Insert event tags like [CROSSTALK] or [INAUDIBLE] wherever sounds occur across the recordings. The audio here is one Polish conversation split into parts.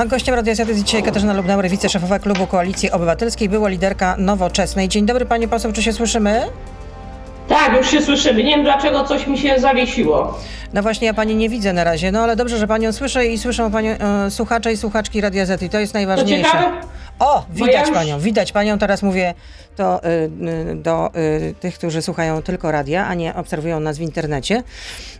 A gościem Radia Z jest dzisiaj Katarzyna Lubnauer, wiceszefowa klubu Koalicji Obywatelskiej, była liderka Nowoczesnej. Dzień dobry pani poseł, czy się słyszymy? Tak, już się słyszymy. Nie wiem dlaczego coś mi się zawiesiło. No właśnie, ja pani nie widzę na razie, no ale dobrze, że panią słyszę i słyszą panią e, słuchacze i słuchaczki Radia Z i to jest najważniejsze. ciekawe, o, widać ja już- panią, widać panią. Teraz mówię to y, y, do y, tych, którzy słuchają tylko radia, a nie obserwują nas w internecie.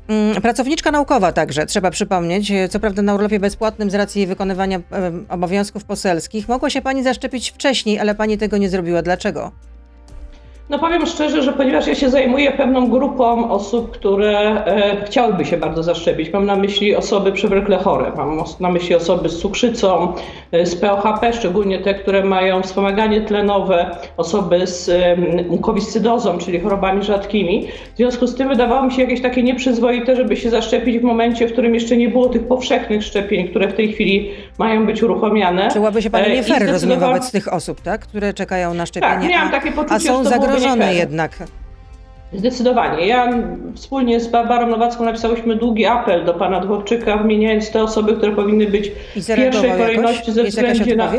Mm, Pracowniczka naukowa także, trzeba przypomnieć, y, co prawda na urlopie bezpłatnym z racji wykonywania obowiązków poselskich. Mogła się pani zaszczepić wcześniej, ale pani tego nie zrobiła. Dlaczego? No powiem szczerze, że ponieważ ja się zajmuję pewną grupą osób, które e, chciałyby się bardzo zaszczepić, mam na myśli osoby przewlekle chore, mam na myśli osoby z cukrzycą, e, z POHP, szczególnie te, które mają wspomaganie tlenowe, osoby z e, mukowiscydozą, czyli chorobami rzadkimi. W związku z tym wydawało mi się jakieś takie nieprzyzwoite, żeby się zaszczepić w momencie, w którym jeszcze nie było tych powszechnych szczepień, które w tej chwili mają być uruchomione. Czułaby się pani E, nie fair, zdecydowałam- wobec tych osób, tak? które czekają na szczepienie, Tak, miałam takie poczucie, a są zagrożone fair. jednak. Zdecydowanie. Ja wspólnie z Barbarą Nowacką napisałyśmy długi apel do pana Dworczyka, wymieniając te osoby, które powinny być w pierwszej kolejności ze względu na.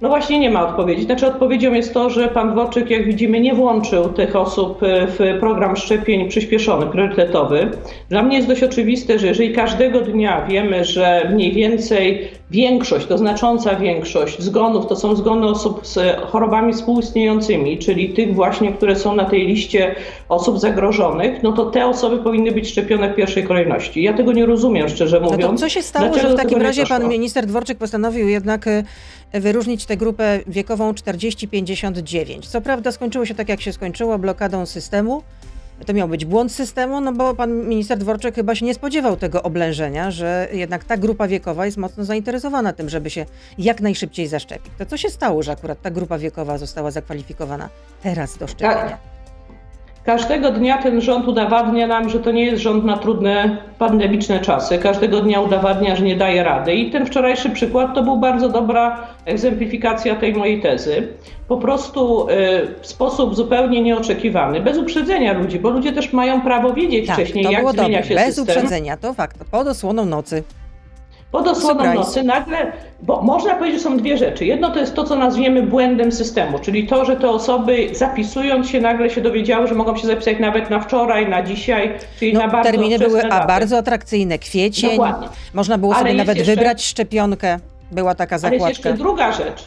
No właśnie nie ma odpowiedzi. Znaczy odpowiedzią jest to, że pan Dworczyk, jak widzimy, nie włączył tych osób e, w program szczepień przyspieszony, priorytetowy. Dla mnie jest dość oczywiste, że jeżeli każdego dnia wiemy, że mniej więcej większość, to znacząca większość zgonów to są zgony osób z chorobami współistniejącymi, czyli tych właśnie, które są na tej liście osób zagrożonych, no to te osoby powinny być szczepione w pierwszej kolejności. Ja tego nie rozumiem, szczerze No mówiąc. to co się stało, Dlaczego że w takim razie pan minister Dworczyk postanowił jednak y, wyróżnić tę grupę wiekową 40-59? Co prawda skończyło się tak, jak się skończyło, blokadą systemu. To miał być błąd systemu, no bo pan minister Dworczyk chyba się nie spodziewał tego oblężenia, że jednak ta grupa wiekowa jest mocno zainteresowana tym, żeby się jak najszybciej zaszczepić. To co się stało, że akurat ta grupa wiekowa została zakwalifikowana teraz do szczepienia? Tak. Każdego dnia ten rząd udowadnia nam, że to nie jest rząd na trudne pandemiczne czasy. Każdego dnia udowadnia, że nie daje rady. I ten wczorajszy przykład to był bardzo dobra egzemplifikacja tej mojej tezy. Po prostu y, w sposób zupełnie nieoczekiwany, bez uprzedzenia ludzi, bo ludzie też mają prawo wiedzieć Tak, wcześniej, jak zmienia dobre, się bez system. uprzedzenia, to fakt, pod osłoną nocy. Pod osłoną nocy nagle, bo można powiedzieć, że są dwie rzeczy. Jedno to jest to, co nazwiemy błędem systemu, czyli to, że te osoby zapisując się nagle się dowiedziały, że mogą się zapisać nawet na wczoraj, na dzisiaj, czyli na No, bardzo terminy były a daty. bardzo atrakcyjne. Kwiecień. Dokładnie. Można było Ale sobie nawet jeszcze- wybrać szczepionkę. Była taka Ale jest zakładka. jeszcze druga rzecz.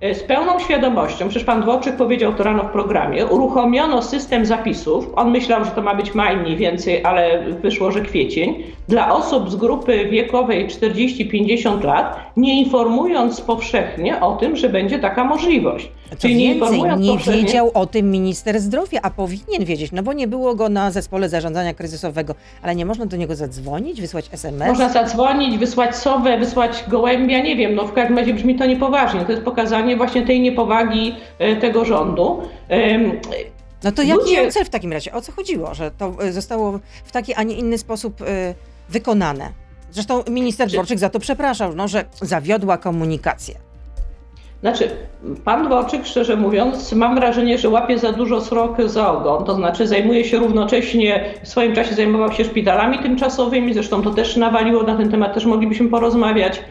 E, Z pełną świadomością, przecież pan Dworczyk powiedział to rano w programie, uruchomiono system zapisów. On myślał, że to ma być maj mniej więcej, ale wyszło, że kwiecień. Dla osób z grupy wiekowej 40-50 lat, nie informując powszechnie o tym, że będzie taka możliwość. Co więcej, informując nie powszechnie- wiedział o tym minister zdrowia, a powinien wiedzieć, no bo nie było go na zespole zarządzania kryzysowego. Ale nie można do niego zadzwonić, wysłać SMS? Można zadzwonić, wysłać sowę, wysłać gołębia, nie wiem, no w każdym razie brzmi to niepoważnie. To jest pokazanie właśnie tej niepowagi e, tego rządu. No to jaki Ludzie- cel w takim razie? O co chodziło, że to y, zostało w taki, a nie inny sposób y, wykonane? Zresztą minister Czy- Dworczyk za to przepraszał, no, że zawiodła komunikacja. Znaczy, pan Dworczyk, szczerze mówiąc, mam wrażenie, że łapie za dużo srok za ogon, to znaczy zajmuje się równocześnie, w swoim czasie zajmował się szpitalami tymczasowymi, zresztą to też nawaliło, na ten temat też moglibyśmy porozmawiać.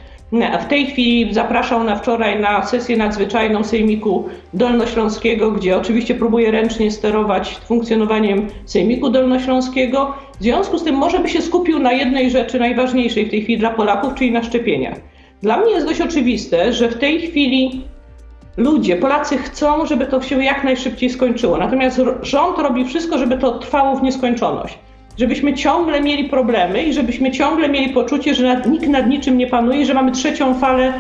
A w tej chwili zapraszał na wczoraj na sesję nadzwyczajną Sejmiku Dolnośląskiego, gdzie oczywiście próbuje ręcznie sterować funkcjonowaniem Sejmiku Dolnośląskiego. W związku z tym może by się skupił na jednej rzeczy najważniejszej w tej chwili dla Polaków, czyli na szczepieniach. Dla mnie jest dość oczywiste, że w tej chwili ludzie, Polacy chcą, żeby to się jak najszybciej skończyło. Natomiast rząd robi wszystko, żeby to trwało w nieskończoność. Żebyśmy ciągle mieli problemy i żebyśmy ciągle mieli poczucie, że nikt nad niczym nie panuje, że mamy trzecią falę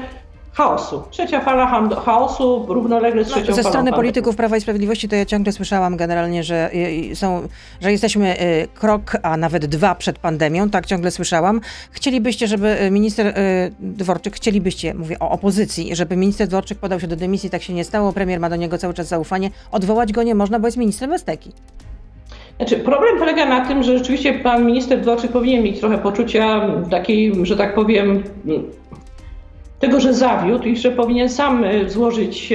chaosu. Trzecia fala chaosu równolegle z No, trzecią ze falą strony polityków Prawa i Sprawiedliwości to ja ciągle słyszałam generalnie, że, są, że jesteśmy y, krok, a nawet dwa przed pandemią, tak ciągle słyszałam. Chcielibyście, żeby y, minister y, Dworczyk, chcielibyście, mówię o opozycji, żeby minister Dworczyk podał się do dymisji, tak się nie stało, premier ma do niego cały czas zaufanie, odwołać go nie można, bo jest ministrem bez teki. Znaczy, problem polega na tym, że rzeczywiście pan minister Dworczyk powinien mieć trochę poczucia takiej, że tak powiem, tego, że zawiódł i że powinien sam e, złożyć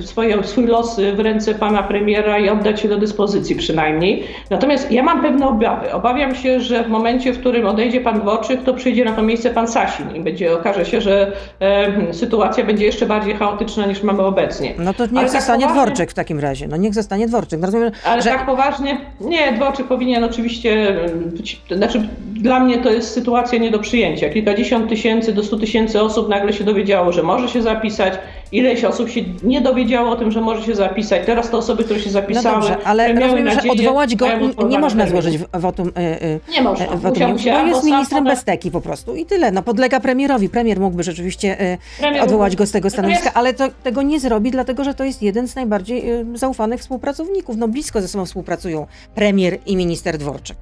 swoje, swój los w ręce pana premiera i oddać się do dyspozycji przynajmniej. Natomiast ja mam pewne obawy. Obawiam się, że w momencie, w którym odejdzie pan Dworczyk, to przyjdzie na to miejsce pan Sasin i będzie okaże się, że e, sytuacja będzie jeszcze bardziej chaotyczna niż mamy obecnie. No to niech Ale tak zostanie tak poważnie, Dworczyk w takim razie. No niech zostanie Dworczyk. No rozumiem, ale że... tak poważnie? Nie, Dworczyk powinien oczywiście, być, znaczy dla mnie to jest sytuacja nie do przyjęcia. Kilkadziesiąt tysięcy do stu tysięcy osób nagle się dowiedziało, że może się zapisać. Ileś osób się nie dowiedziało o tym, że może się zapisać. Teraz te osoby, które się zapisały, no dobrze, ale rozumiem, nadzieję, że odwołać go nie można złożyć wotum. Yy, nie można. Wotum, musiał, bo jest ministrem bez teki po prostu i tyle. No podlega premierowi. Premier mógłby rzeczywiście yy, odwołać go z tego stanowiska, ale to, tego nie zrobi, dlatego że to jest jeden z najbardziej zaufanych współpracowników. No blisko ze sobą współpracują premier i minister Dworczyk.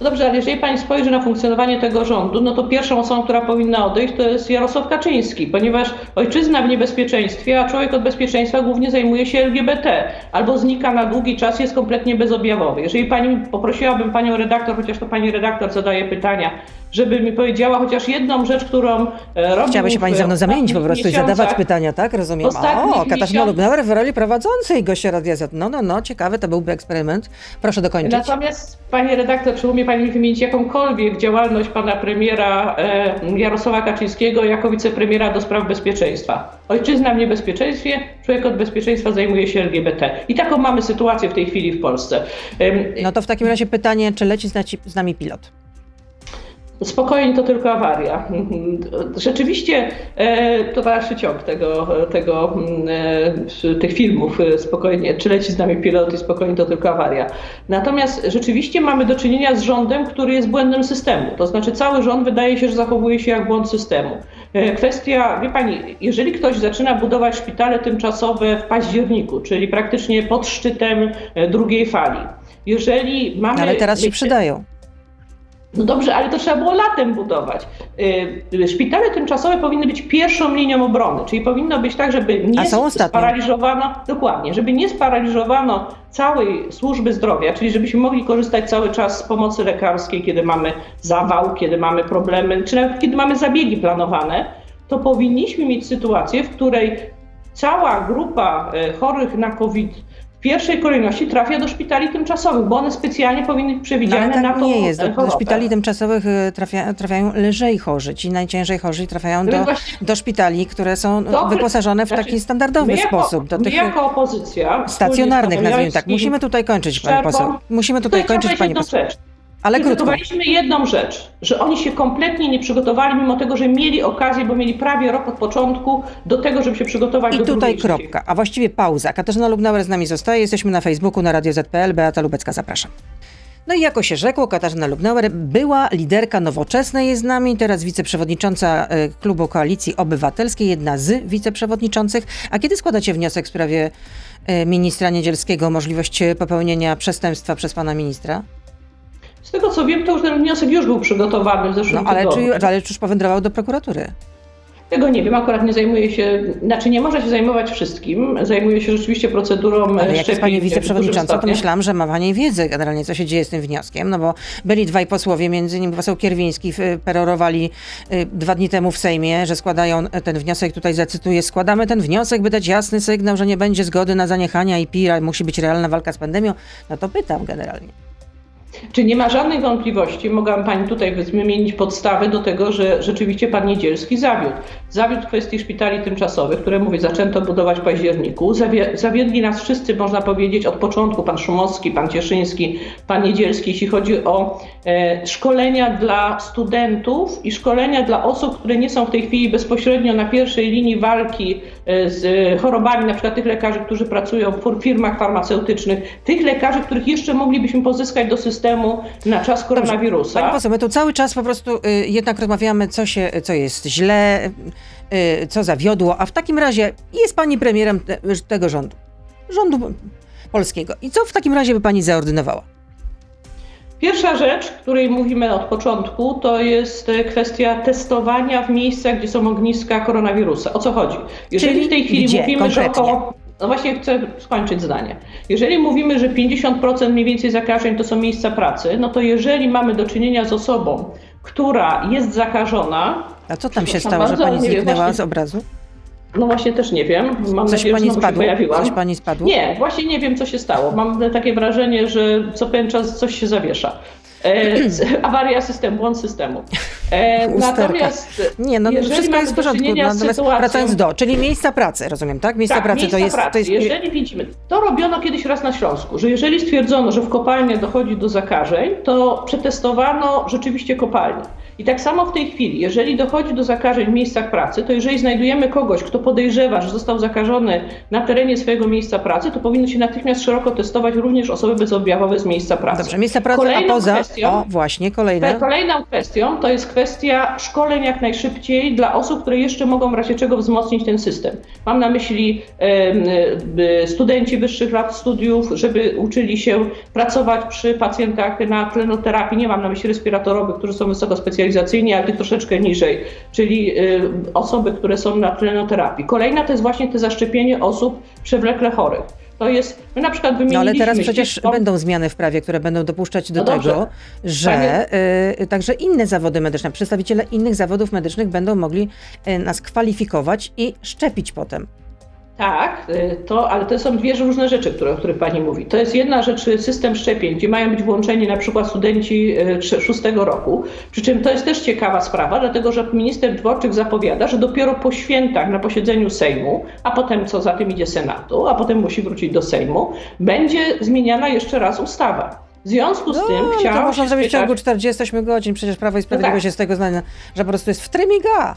No dobrze, ale jeżeli pani spojrzy na funkcjonowanie tego rządu, no to pierwszą osobą, która powinna odejść, to jest Jarosław Kaczyński, ponieważ ojczyzna w niebezpieczeństwie, a człowiek od bezpieczeństwa głównie zajmuje się LGBT, albo znika na długi czas, jest kompletnie bezobjawowy. Jeżeli pani poprosiłabym panią redaktor, chociaż to pani redaktor zadaje pytania, żeby mi powiedziała chociaż jedną rzecz, którą e, robi. Chciałaby się pani ze mną zamienić po prostu i zadawać pytania, tak? Rozumiem. O, Katarzyna Lubnauer w roli prowadzącej gościa Radia Z. No, no, no, ciekawe, to byłby eksperyment. Proszę dokończyć. Natomiast pani redaktor, czy umie pani wymienić jakąkolwiek działalność pana premiera e, Jarosława Kaczyńskiego jako wicepremiera do spraw bezpieczeństwa? Ojczyzna w niebezpieczeństwie, człowiek od bezpieczeństwa zajmuje się LGBT. I taką mamy sytuację w tej chwili w Polsce. No to w takim razie pytanie, czy leci z nami pilot? Spokojnie to tylko awaria. Rzeczywiście e, to dalszy ciąg tego, tego, e, tych filmów. E, spokojnie, czy leci z nami pilot i spokojnie to tylko awaria. Natomiast rzeczywiście mamy do czynienia z rządem, który jest błędem systemu. To znaczy cały rząd wydaje się, że zachowuje się jak błąd systemu. Kwestia, wie pani, jeżeli ktoś zaczyna budować szpitale tymczasowe w październiku, czyli praktycznie pod szczytem drugiej fali, jeżeli mamy... Ale teraz się przydają. No dobrze, ale to trzeba było latem budować. Y, szpitale tymczasowe powinny być pierwszą linią obrony, czyli powinno być tak, żeby nie sparaliżowano, dokładnie, żeby nie sparaliżowano całej służby zdrowia, czyli żebyśmy mogli korzystać cały czas z pomocy lekarskiej, kiedy mamy zawał, kiedy mamy problemy, czy nawet kiedy mamy zabiegi planowane, to powinniśmy mieć sytuację, w której cała grupa y, chorych na COVID pierwszej kolejności trafia do szpitali tymczasowych, bo one specjalnie powinny być przewidziane no, tak na to nie jest. Do, do szpitali tymczasowych y, trafia, trafiają lżej chorzy. Ci najciężej chorzy trafiają no do, do szpitali, które są Dobry, wyposażone w taki znaczy, standardowy jako, sposób. Do tych jako opozycja stacjonarnych, nazwijmy tak. Musimy tutaj kończyć, pani poseł. Musimy tutaj kończyć, pani poseł. Rzecz. Ale jedną rzecz, że oni się kompletnie nie przygotowali, mimo tego, że mieli okazję, bo mieli prawie rok od początku do tego, żeby się przygotować I do tutaj kropka, a właściwie pauza. Katarzyna Lubnauer z nami zostaje, jesteśmy na Facebooku, na Radio ZPL, Beata Lubecka, zapraszam. No i jako się rzekło, Katarzyna Lubnauer była liderka nowoczesnej, jest z nami, teraz wiceprzewodnicząca e, klubu Koalicji Obywatelskiej, jedna z wiceprzewodniczących. A kiedy składacie wniosek w sprawie e, ministra Niedzielskiego, możliwość popełnienia przestępstwa przez pana ministra? Z tego co wiem, to już ten wniosek już był przygotowany w zeszłym no, ale Czy, ale czy już powędrował do prokuratury? Tego nie wiem, akurat nie zajmuję się, znaczy nie może się zajmować wszystkim, zajmuję się rzeczywiście procedurą Ale jak jest Pani wiceprzewodnicząca, to myślałam, że ma Pani wiedzę generalnie, co się dzieje z tym wnioskiem, no bo byli dwaj posłowie, między innymi poseł Kierwiński, perorowali y, dwa dni temu w Sejmie, że składają ten wniosek, tutaj zacytuję, składamy ten wniosek, by dać jasny sygnał, że nie będzie zgody na zaniechania i PIR, musi być realna walka z pandemią. No to pytam generalnie. Czy nie ma żadnych wątpliwości, mogłam Pani tutaj wymienić podstawy do tego, że rzeczywiście Pan Niedzielski zawiódł. Zawiódł w kwestii szpitali tymczasowych, które, mówię, zaczęto budować w październiku. zawiedli nas wszyscy, można powiedzieć, od początku, Pan Szumowski, Pan Cieszyński, Pan Niedzielski, jeśli chodzi o e, szkolenia dla studentów i szkolenia dla osób, które nie są w tej chwili bezpośrednio na pierwszej linii walki e, z chorobami, na przykład tych lekarzy, którzy pracują w firmach farmaceutycznych, tych lekarzy, których jeszcze moglibyśmy pozyskać do systemu, systemu na czas koronawirusa. Pani poseł, my tu cały czas po prostu y, jednak rozmawiamy, co, się, co jest źle, y, co zawiodło, a w takim razie jest pani premierem te, tego rządu, rządu polskiego. I co w takim razie by pani zaordynowała? Pierwsza rzecz, której mówimy od początku, to jest e, kwestia testowania w miejscach, gdzie są ogniska koronawirusa. O co chodzi? Jeżeli Czyli w tej chwili mówimy, konkretnie? że około no właśnie chcę skończyć zdanie. Jeżeli mówimy, że 50% mniej więcej zakażeń to są miejsca pracy, no to jeżeli mamy do czynienia z osobą, która jest zakażona. A co tam się stało, że pani zniknęła z obrazu? No właśnie też nie wiem. Mam coś nadzieję, pani że spadło? się pojawiłam. Coś pani spadło? Nie, właśnie nie wiem, co się stało. Mam takie wrażenie, że co pewien czas coś się zawiesza. E, awaria systemu, błąd systemu. E, [LAUGHS] natomiast nie, no wszystko jest w porządku. Natomiast sytuacją... wracając do, czyli miejsca pracy, rozumiem, tak? Miejsca tak, pracy miejsca to jest, pracy. to jest. Jeżeli widzimy, to robiono kiedyś raz na Śląsku, że jeżeli stwierdzono, że w kopalni dochodzi do zakażeń, to przetestowano rzeczywiście kopalnię. I tak samo w tej chwili, jeżeli dochodzi do zakażeń w miejscach pracy, to jeżeli znajdujemy kogoś, kto podejrzewa, że został zakażony na terenie swojego miejsca pracy, to powinno się natychmiast szeroko testować również osoby bezobjawowe z miejsca pracy. Dobrze, miejsca pracy, Kolejną a poza... Kwestią, o, właśnie, kolejne. Kolejną kwestią to jest kwestia szkoleń jak najszybciej dla osób, które jeszcze mogą w razie czego wzmocnić ten system. Mam na myśli e, studenci wyższych lat studiów, żeby uczyli się pracować przy pacjentach na tlenoterapii. Nie mam na myśli respiratorowych, którzy są wysoko specjalistyczni, specjalizacyjni, ale tych troszeczkę niżej, czyli y, osoby, które są na tlenoterapii. Kolejna to jest właśnie te zaszczepienie osób przewlekle chorych. To jest, my na przykład wymieniliśmy... No ale teraz przecież będą zmiany w prawie, które będą dopuszczać do no tego, że Panie... y, także inne zawody medyczne, przedstawiciele innych zawodów medycznych będą mogli y, nas kwalifikować i szczepić potem. Tak, y, to, ale to są dwie różne rzeczy, które, o których Pani mówi. To jest jedna rzecz y, system szczepień, gdzie mają być włączeni na przykład studenci y, szóstego roku. Przy czym to jest też ciekawa sprawa, dlatego że minister Dworczyk zapowiada, że dopiero po świętach na posiedzeniu Sejmu, a potem co za tym idzie Senatu, a potem musi wrócić do Sejmu, będzie zmieniana jeszcze raz ustawa. W związku z no, tym chciałam. To można zrobić w ciągu 48 godzin. Przecież Prawo i Sprawiedliwość no tak. jest tego znane, że po prostu jest w trymiga.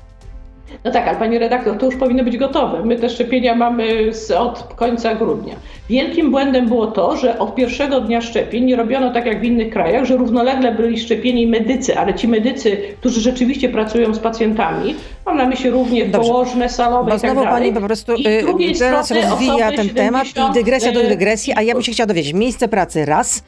No tak, ale pani redaktor, to już powinno być gotowe. My te szczepienia mamy z, od końca grudnia. Wielkim błędem było to, że od pierwszego dnia szczepień nie robiono tak jak w innych krajach, że równolegle byli szczepieni medycy, ale ci medycy, którzy rzeczywiście pracują z pacjentami, mam na myśli również Dobrze. położne, salowe Bo i tak dalej. pani po prostu y, teraz rozwija ten temat i dygresja do dygresji, a ja bym się chciała dowiedzieć, miejsce pracy raz,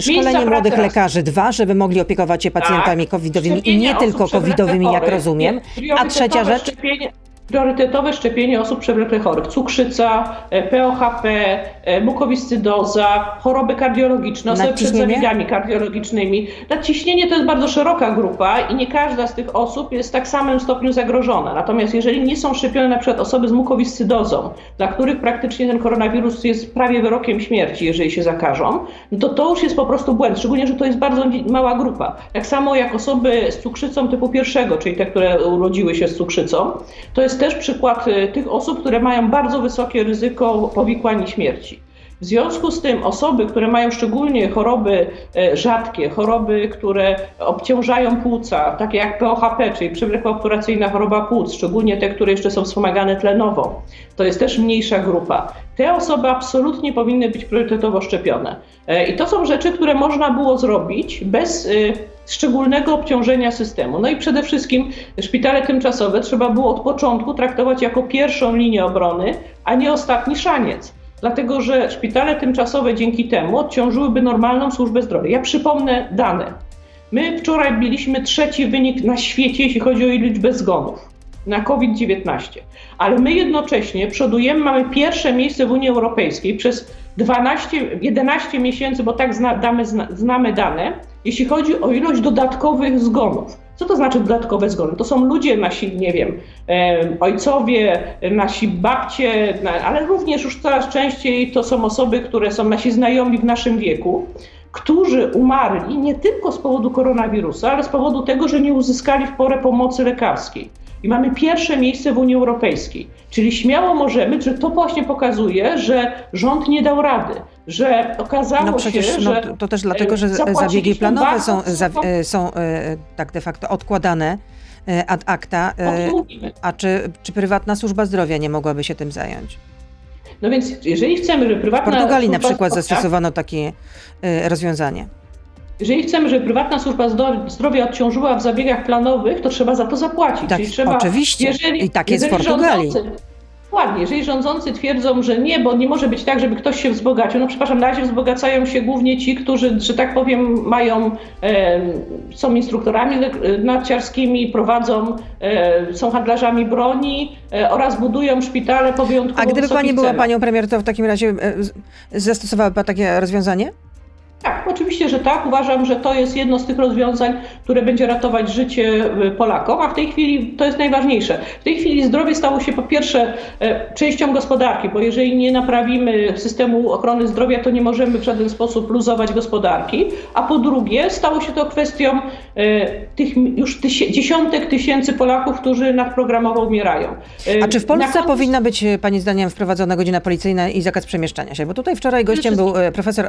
szkolenie młodych lekarzy dwa, żeby mogli opiekować się pacjentami tak. covidowymi i nie tylko covidowymi, jak rozumiem. A trzecia rzecz... Szczepienie priorytetowe szczepienie osób przewlekle chorych. Cukrzyca, e, POHP, e, mukowiscydoza, choroby kardiologiczne, osoby przed zabiegami kardiologicznymi. Nadciśnienie to jest bardzo szeroka grupa i nie każda z tych osób jest w tak samym stopniu zagrożona. Natomiast jeżeli nie są szczepione na przykład osoby z mukowiscydozą, dla których praktycznie ten koronawirus jest prawie wyrokiem śmierci, jeżeli się zakażą, no to to już jest po prostu błęd, szczególnie, że to jest bardzo mała grupa. Tak samo jak osoby z cukrzycą typu pierwszego, czyli te, które urodziły się z cukrzycą, to jest też przykład y, tych osób, które mają bardzo wysokie ryzyko powikłań i śmierci. W związku z tym osoby, które mają szczególnie choroby e, rzadkie, choroby, które obciążają płuca, takie jak POHP, czyli przewlekła choroba płuc, szczególnie te, które jeszcze są wspomagane tlenowo, to jest też mniejsza grupa. Te osoby absolutnie powinny być priorytetowo szczepione. E, I to są rzeczy, które można było zrobić bez e, szczególnego obciążenia systemu. No i przede wszystkim szpitale tymczasowe trzeba było od początku traktować jako pierwszą linię obrony, a nie ostatni szaniec dlatego że szpitale tymczasowe dzięki temu odciążyłyby normalną służbę zdrowia. Ja przypomnę dane. My wczoraj mieliśmy trzeci wynik na świecie, jeśli chodzi o liczbę zgonów na COVID-19, ale my jednocześnie przodujemy, mamy pierwsze miejsce w Unii Europejskiej przez 12, 11 miesięcy, bo tak zna, damy, zna, znamy dane, jeśli chodzi o ilość dodatkowych zgonów. Co to znaczy dodatkowe zgony? To są ludzie nasi, nie wiem, ojcowie, nasi babcie, ale również już coraz częściej to są osoby, które są nasi znajomi w naszym wieku, którzy umarli nie tylko z powodu koronawirusa, ale z powodu tego, że nie uzyskali w porę pomocy lekarskiej. I mamy pierwsze miejsce w Unii Europejskiej. Czyli śmiało możemy, że to właśnie pokazuje, że rząd nie dał rady, że okazało no przecież, się, no, że. To też dlatego, że zabiegi planowe są, za, są e, tak de facto odkładane e, ad acta. E, a czy, czy prywatna służba zdrowia nie mogłaby się tym zająć? No więc jeżeli chcemy, żeby prywatna. W Portugalii na przykład zdrowia, zastosowano takie rozwiązanie. Jeżeli chcemy, żeby prywatna służba zdrowia odciążyła w zabiegach planowych, to trzeba za to zapłacić. Tak, Czyli trzeba, oczywiście. Jeżeli, I tak jest w Portugalii. Rządzący, Dokładnie. Jeżeli rządzący twierdzą, że nie, bo nie może być tak, żeby ktoś się wzbogacił, no przepraszam, na razie wzbogacają się głównie ci, którzy, że tak powiem, mają, e, są instruktorami narciarskimi, prowadzą, e, są handlarzami broni e, oraz budują szpitale po wyjątkowo A gdyby pani była panią premier, to w takim razie e, zastosowałaby takie rozwiązanie? Tak, tak, oczywiście, że tak. Uważam, że to jest jedno z tych rozwiązań, które będzie ratować życie y, Polakom, a w tej chwili to jest najważniejsze. W tej chwili zdrowie stało się po pierwsze e, częścią gospodarki, bo jeżeli nie naprawimy systemu ochrony zdrowia, to nie możemy w żaden sposób luzować gospodarki, a po drugie stało się to kwestią e, tych już dziesiątek tysięcy Polaków, którzy nadprogramowo umierają. E, a czy w Polsce powinna być Pani zdaniem wprowadzona godzina policyjna i zakaz przemieszczania się? Bo tutaj wczoraj gościem był profesor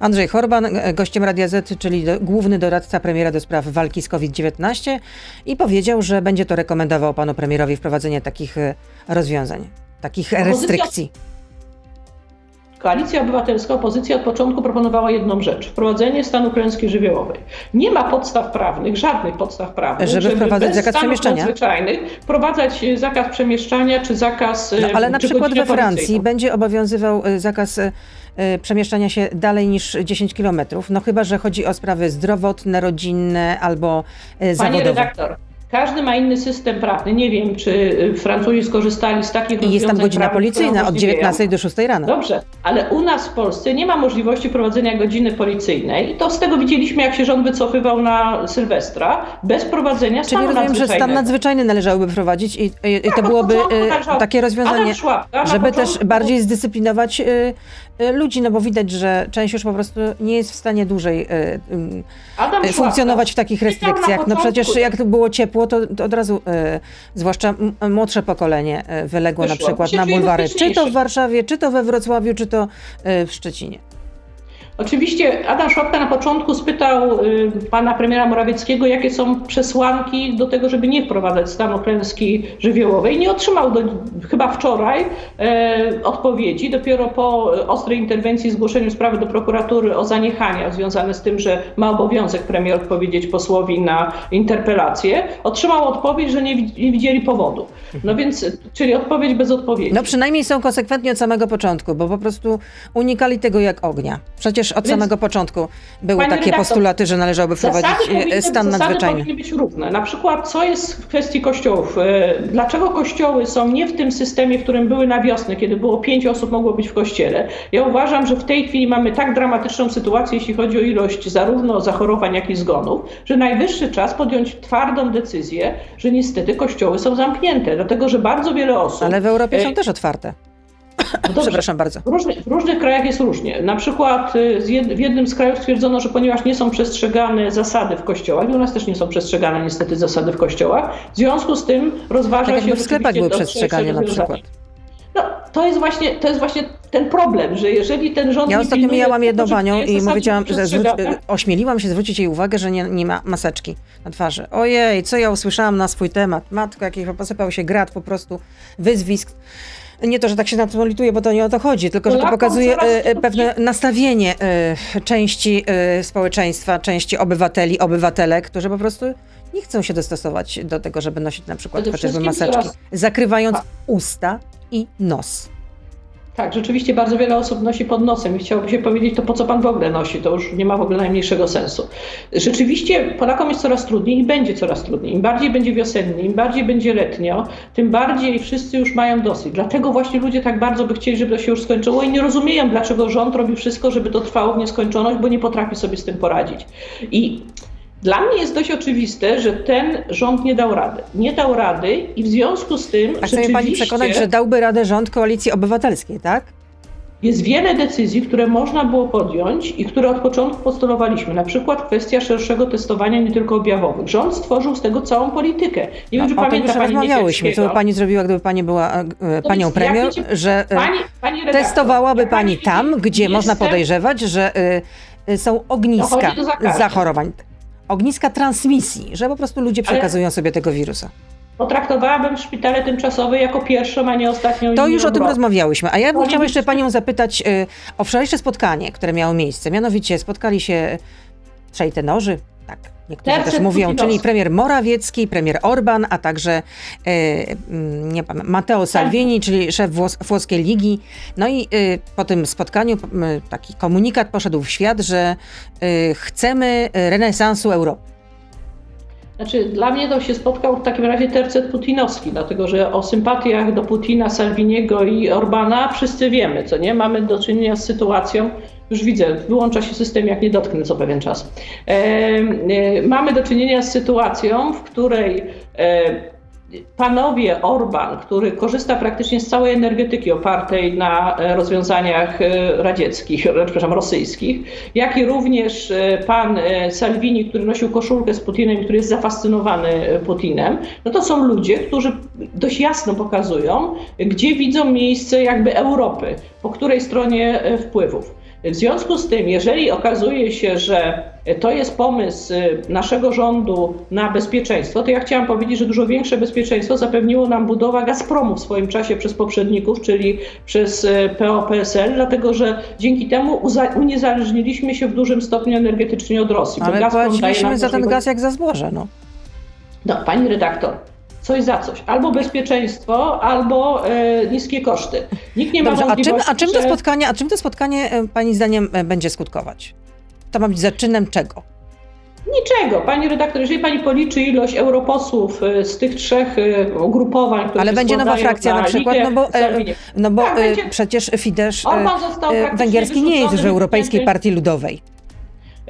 Andrzej Horban, gościem Radia Z, czyli do, główny doradca premiera do spraw walki z COVID-19 i powiedział, że będzie to rekomendował panu premierowi wprowadzenie takich e, rozwiązań, takich restrykcji. Koalicja Obywatelska, opozycja od początku proponowała jedną rzecz: wprowadzenie stanu klęski żywiołowej. Nie ma podstaw prawnych, żadnych podstaw prawnych, żeby, żeby wprowadzać zakaz przemieszczania. wprowadzać e, zakaz przemieszczania czy zakaz. No, ale na przykład we Francji będzie obowiązywał zakaz przemieszczania się dalej niż 10 kilometrów. No chyba, że chodzi o sprawy zdrowotne, rodzinne albo y, zawodowe. Panie redaktor, każdy ma inny system prawny. Nie wiem, czy y, Francuzi skorzystali z takich I jest tam godzina policyjna od 19 do 6 rano. Dobrze, ale u nas w Polsce nie ma możliwości prowadzenia godziny policyjnej i to z tego widzieliśmy, jak się rząd wycofywał na Sylwestra, bez prowadzenia stanu Czyli rozumiem, że stan nadzwyczajny należałoby prowadzić i, i, i to tak, byłoby y, takie rozwiązanie, żeby też bardziej zdyscyplinować y, y, ludzi, no bo widać, że część już po prostu nie jest w stanie dłużej funkcjonować w takich restrykcjach. No przecież jak to było ciepło, to, to od razu, e, zwłaszcza młodsze pokolenie, e, wyległo Wyszło. na przykład na bulwary, czy to w Warszawie, czy to we Wrocławiu, czy to e, w Szczecinie. Oczywiście Adam Szłapka na początku spytał y, pana premiera Morawieckiego, jakie są przesłanki do tego, żeby nie wprowadzać stanu klęski żywiołowej. Nie otrzymał do, chyba wczoraj e, odpowiedzi. Dopiero po ostrej interwencji, zgłoszeniu sprawy do prokuratury o zaniechania związane z tym, że ma obowiązek premier odpowiedzieć posłowi na interpelację, otrzymał odpowiedź, że nie, nie widzieli powodu. No więc, czyli odpowiedź bez odpowiedzi. No przynajmniej są konsekwentni od samego początku, bo po prostu unikali tego jak ognia. Przecież od Więc, samego początku były takie redaktor, postulaty, że należałoby wprowadzić powinny, stan nadzwyczajny. powinny być równe. Na przykład, co jest w kwestii kościołów? E, dlaczego kościoły są nie w tym systemie, w którym były na wiosnę, kiedy było pięć osób mogło być w kościele? Ja uważam, że w tej chwili mamy tak dramatyczną sytuację, jeśli chodzi o ilość zarówno zachorowań, jak i zgonów, że najwyższy czas podjąć twardą decyzję, że niestety kościoły są zamknięte, dlatego że bardzo wiele osób. Ale w Europie są e, też otwarte. No Przepraszam bardzo. W różnych, w różnych, krajach jest różnie. Na przykład y, w jednym z krajów stwierdzono, że ponieważ nie są przestrzegane zasady w kościołach, i u nas też nie są przestrzegane niestety zasady w kościołach, w związku z tym rozważa tak się... w sklepach były przestrzegane na przykład. No, to jest, właśnie, to jest właśnie ten problem, że jeżeli ten rząd. Ja ostatnio mijałam jedną panią i powiedziałam, że zwróci, ośmieliłam się zwrócić jej uwagę, że nie, nie, ma maseczki na twarzy. Ojej, co ja usłyszałam na swój temat. Matko, jakiś posypał się grat po prostu, wyzwisk nie to, że tak się na to lituję, bo to nie o to chodzi, tylko że to pokazuje e, e, pewne nastawienie e, części społeczeństwa, części obywateli, obywatelek, którzy po prostu nie chcą się dostosować do tego, żeby nosić na przykład chociażby maseczki, zakrywając usta i nos. Tak, rzeczywiście bardzo wiele osób nosi pod nosem i chciałoby się powiedzieć, to po co pan w ogóle nosi, to już nie ma w ogóle najmniejszego sensu. Rzeczywiście Polakom jest coraz trudniej i będzie coraz trudniej. Im bardziej będzie wiosennie, im bardziej będzie letnio, tym bardziej wszyscy już mają dosyć. Dlatego właśnie ludzie tak bardzo by chcieli, żeby to się już skończyło i nie rozumieją, dlaczego rząd robi wszystko, żeby to trwało w nieskończoność, bo nie potrafi sobie z tym poradzić. I dla mnie jest dość oczywiste, że ten rząd nie dał rady. Nie dał rady i w związku z tym. A chce pani przekonać, że dałby radę rząd koalicji obywatelskiej, tak? Jest wiele decyzji, które można było podjąć i które od początku postulowaliśmy. Na przykład kwestia szerszego testowania nie tylko objawowych. Rząd stworzył z tego całą politykę. Nie wiem, czy o pamięta już rozmawiałyśmy. Co by pani zrobiła, gdyby pani była e, e panią premier, że e, pani, pani redaktor, testowałaby pani tam, gdzie można podejrzewać, że są ogniska zachorowań ogniska transmisji, że po prostu ludzie przekazują Ale... sobie tego wirusa. Potraktowałabym szpitale tymczasowe jako pierwszą, a nie ostatnią. To już o tym rozmawiałyśmy. A ja bym chciała jeszcze Panią zapytać y, o wczorajsze spotkanie, które miało miejsce. Mianowicie spotkali się trzej tenorzy, tak, niektórzy Terce też mówią, czyli premier Morawiecki, premier Orban, a także e, mm, nie Matteo Salvini, czyli szef włos włoskiej ligi. No i e, po tym spotkaniu taki komunikat poszedł w świat, że e, chcemy renesansu Europy. Znaczy, dla mnie to się spotkał w takim razie tercet putinowski, dlatego że o sympatiach do Putina, Salviniego i Orbana wszyscy wiemy, co nie? Mamy do czynienia z sytuacją, Już widzę, wyłącza się system, jak nie dotknę co pewien czas. Mamy do czynienia z sytuacją, w której panowie Orban, który korzysta praktycznie z całej energetyki opartej na e, rozwiązaniach e, radzieckich, e, przepraszam, rosyjskich, jak i również pan Salvini, który nosił koszulkę z Putinem, który jest zafascynowany Putinem, no to są ludzie, którzy dość jasno pokazują, gdzie widzą miejsce jakby Europy, po której stronie wpływów. W związku z tym, jeżeli okazuje się, że to jest pomysł naszego rządu na bezpieczeństwo, to ja chciałam powiedzieć, że dużo większe bezpieczeństwo zapewniło nam budowa Gazpromu w swoim czasie przez poprzedników, czyli przez PO-PSL, dlatego że dzięki temu uniezależniliśmy się w dużym stopniu energetycznie od Rosji. Ale płaciliśmy za ten gaz jak za zboże, no. No, pani redaktor, coś za coś. Albo bezpieczeństwo, albo e, niskie koszty. Nikt nie ma Dobrze, wątpliwości, a czym, a czym to spotkanie, a czym to spotkanie e, pani zdaniem e, będzie skutkować? To ma być zaczynem czego? Niczego. Pani redaktor, jeżeli pani policzy ilość europosłów z tych trzech ugrupowań, które Ale będzie nowa frakcja na, przykład, no bo, no bo tak, przecież Fidesz węgierski nie jest w Europejskiej Partii Ludowej.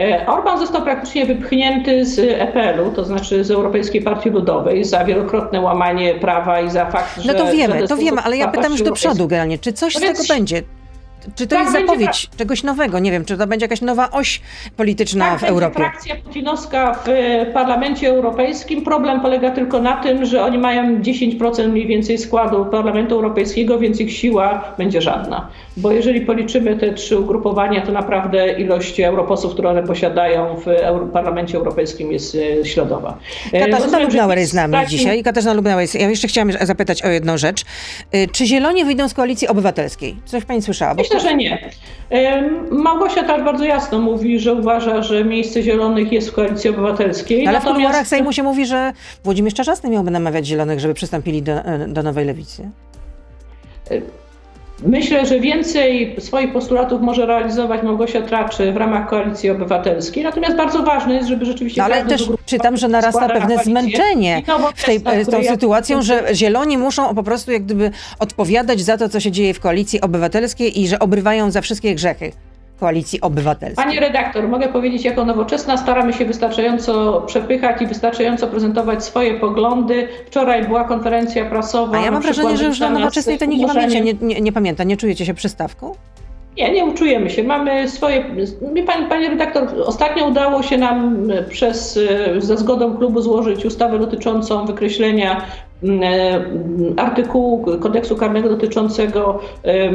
E, Orban został praktycznie wypchnięty z EPL-u, to znaczy z Europejskiej Partii Ludowej, za wielokrotne łamanie prawa i za fakt, że... No to wiemy, to wiemy, ale ja pytam już do przodu generalnie, czy coś no z tego będzie? Czy to tak jest zapowiedź będzie... czegoś nowego? Nie wiem, czy to będzie jakaś nowa oś polityczna tak, w Europie? frakcja putinowska w Parlamencie Europejskim. Problem polega tylko na tym, że oni mają 10% mniej więcej składu Parlamentu Europejskiego, więc ich siła będzie żadna. Bo jeżeli policzymy te trzy ugrupowania, to naprawdę ilość europosłów, które one posiadają w Parlamencie Europejskim jest e, śladowa. E, Katarzyna Lubnauer jest z nami dzisiaj. Katarzyna Lubnauer jest... Ja jeszcze chciałam zapytać o jedną rzecz. E, czy Zieloni wyjdą z Koalicji Obywatelskiej? Coś pani słyszała? Myślę, że nie. Małgosia też bardzo jasno mówi, że uważa, że miejsce Zielonych jest w Koalicji Obywatelskiej. Ale Natomiast... w kuluarach Sejmu się mówi, że Włodzimierz Czarzasty miałby namawiać Zielonych, żeby przystąpili do, do nowej lewicy. Myślę, że więcej swoich postulatów może realizować Małgosia Traczy w ramach Koalicji Obywatelskiej. Natomiast bardzo ważne jest, żeby rzeczywiście. No, ale też czytam, że narasta pewne zmęczenie w tej, z tą sytuacją, że zieloni muszą po prostu jak gdyby odpowiadać za to, co się dzieje w Koalicji Obywatelskiej i że obrywają za wszystkie grzechy. Koalicji Obywatelskiej. Pani redaktor, mogę powiedzieć, jako nowoczesna staramy się wystarczająco przepychać i wystarczająco prezentować swoje poglądy. Wczoraj była konferencja prasowa. A ja mam wrażenie, że już na nowoczesnej to nikt nie, nie, nie, nie pamięta. Nie czujecie się przystawką? Nie, nie uczujemy się. Mamy swoje. Pani, pani redaktor, ostatnio udało się nam przez, ze zgodą klubu złożyć ustawę dotyczącą wykreślenia artykułu kodeksu karnego dotyczącego e,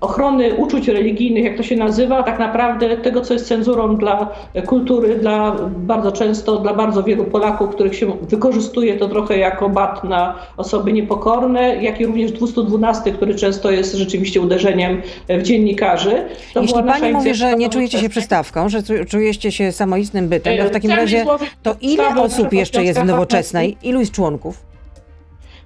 ochrony uczuć religijnych, jak to się nazywa, tak naprawdę tego, co jest cenzurą dla kultury, dla bardzo często dla bardzo wielu Polaków, których się wykorzystuje to trochę jako bat na osoby niepokorne, jak i również 212, który często jest rzeczywiście uderzeniem w dziennikarzy. To Jeśli pani mówi, że nie czujecie się przystawką, że czujecie się samoistnym bytem, to w takim razie to ile osób jeszcze jest w nowoczesnej? Ilu jest członków?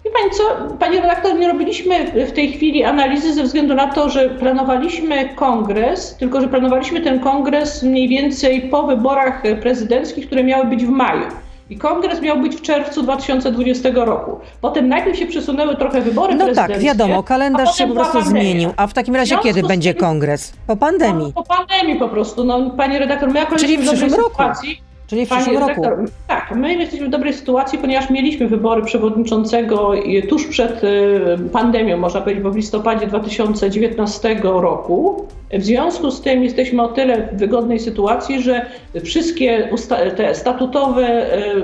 Wie Pani co, Panie redaktor, nie robiliśmy w tej chwili analizy ze względu na to, że planowaliśmy kongres, tylko że planowaliśmy ten kongres mniej więcej po wyborach prezydenckich, które miały być w maju. I kongres miał być w czerwcu 2020 roku. Potem najpierw się przesunęły trochę wybory no. No tak, wiadomo, kalendarz się po prostu zmienił. A w takim razie kiedy będzie kongres? Po pandemii. No, po pandemii po prostu. No, Panie redaktor, my jako Czyli w przyszłym roku. Sytuacji, Czyli w przyszłym roku. Tak, my jesteśmy w dobrej sytuacji, ponieważ mieliśmy wybory przewodniczącego tuż przed y, pandemią, można powiedzieć, bo w listopadzie 2019 roku. W związku z tym jesteśmy o tyle w wygodnej sytuacji, że wszystkie te statutowe y,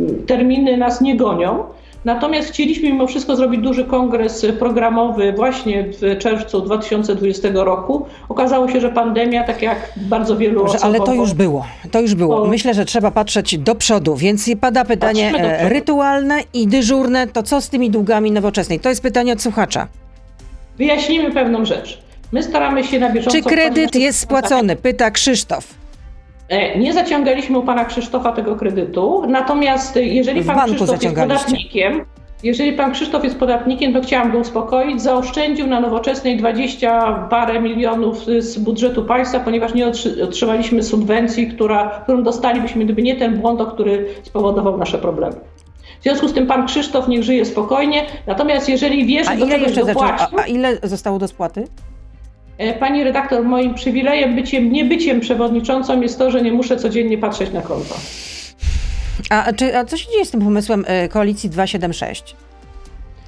y, terminy nas nie gonią. Natomiast chcieliśmy mimo wszystko zrobić duży kongres programowy właśnie w czerwcu 2020 roku. Okazało się, że pandemia, tak jak bardzo wielu Dobrze, Ale to już było. To już było. Myślę, że trzeba patrzeć do przodu, więc pada pytanie e, rytualne i dyżurne. To co z tymi długami nowoczesnej? To jest pytanie od słuchacza. Wyjaśnijmy pewną rzecz. My staramy się na bieżąco... Czy kredyt jest spłacony? Pyta Krzysztof. E, nie zaciągaliśmy u pana Krzysztofa tego kredytu, natomiast jeżeli w pan Krzysztof jest podatnikiem, jeżeli pan Krzysztof jest podatnikiem, to chciałam go uspokoić, zaoszczędził na nowoczesnej 20 parę milionów z budżetu państwa, ponieważ nie otrzymaliśmy subwencji, która, którą dostalibyśmy, gdyby nie ten błąd, który spowodował nasze problemy. W związku z tym pan Krzysztof niech żyje spokojnie, natomiast jeżeli wie, że ile jeszcze dopłacił, a, a ile zostało do spłaty? Pani redaktor, moim przywilejem, byciem, niebyciem przewodniczącą jest to, że nie muszę codziennie patrzeć na konto. A, czy, a co się dzieje z tym pomysłem Koalicji 276?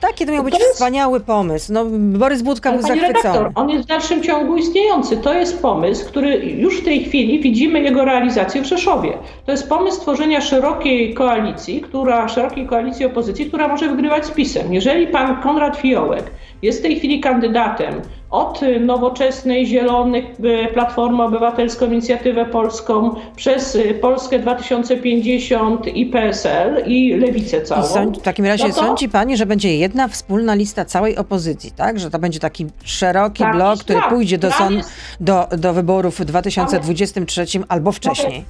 Taki to miał być to jest... wspaniały pomysł. No, Borys Budka był zachwycony. Redaktor, on jest w dalszym ciągu istniejący. To jest pomysł, który już w tej chwili widzimy jego realizację w Rzeszowie. To jest pomysł tworzenia szerokiej koalicji, która, szerokiej koalicji opozycji, która może wygrywać z PiSem. Jeżeli pan Konrad Fiołek jest w tej chwili kandydatem od Nowoczesnej, Zielonych, y, Platformę Obywatelską, Inicjatywę Polską, przez y, Polskę 2050 i PSL i Lewicę całą. I sądzi, w takim razie no to... sądzi Pani, że będzie jedna wspólna lista całej opozycji, tak? Że to będzie taki szeroki tak, blok, który tak, pójdzie do, son, do, do wyborów w 2023 albo wcześniej.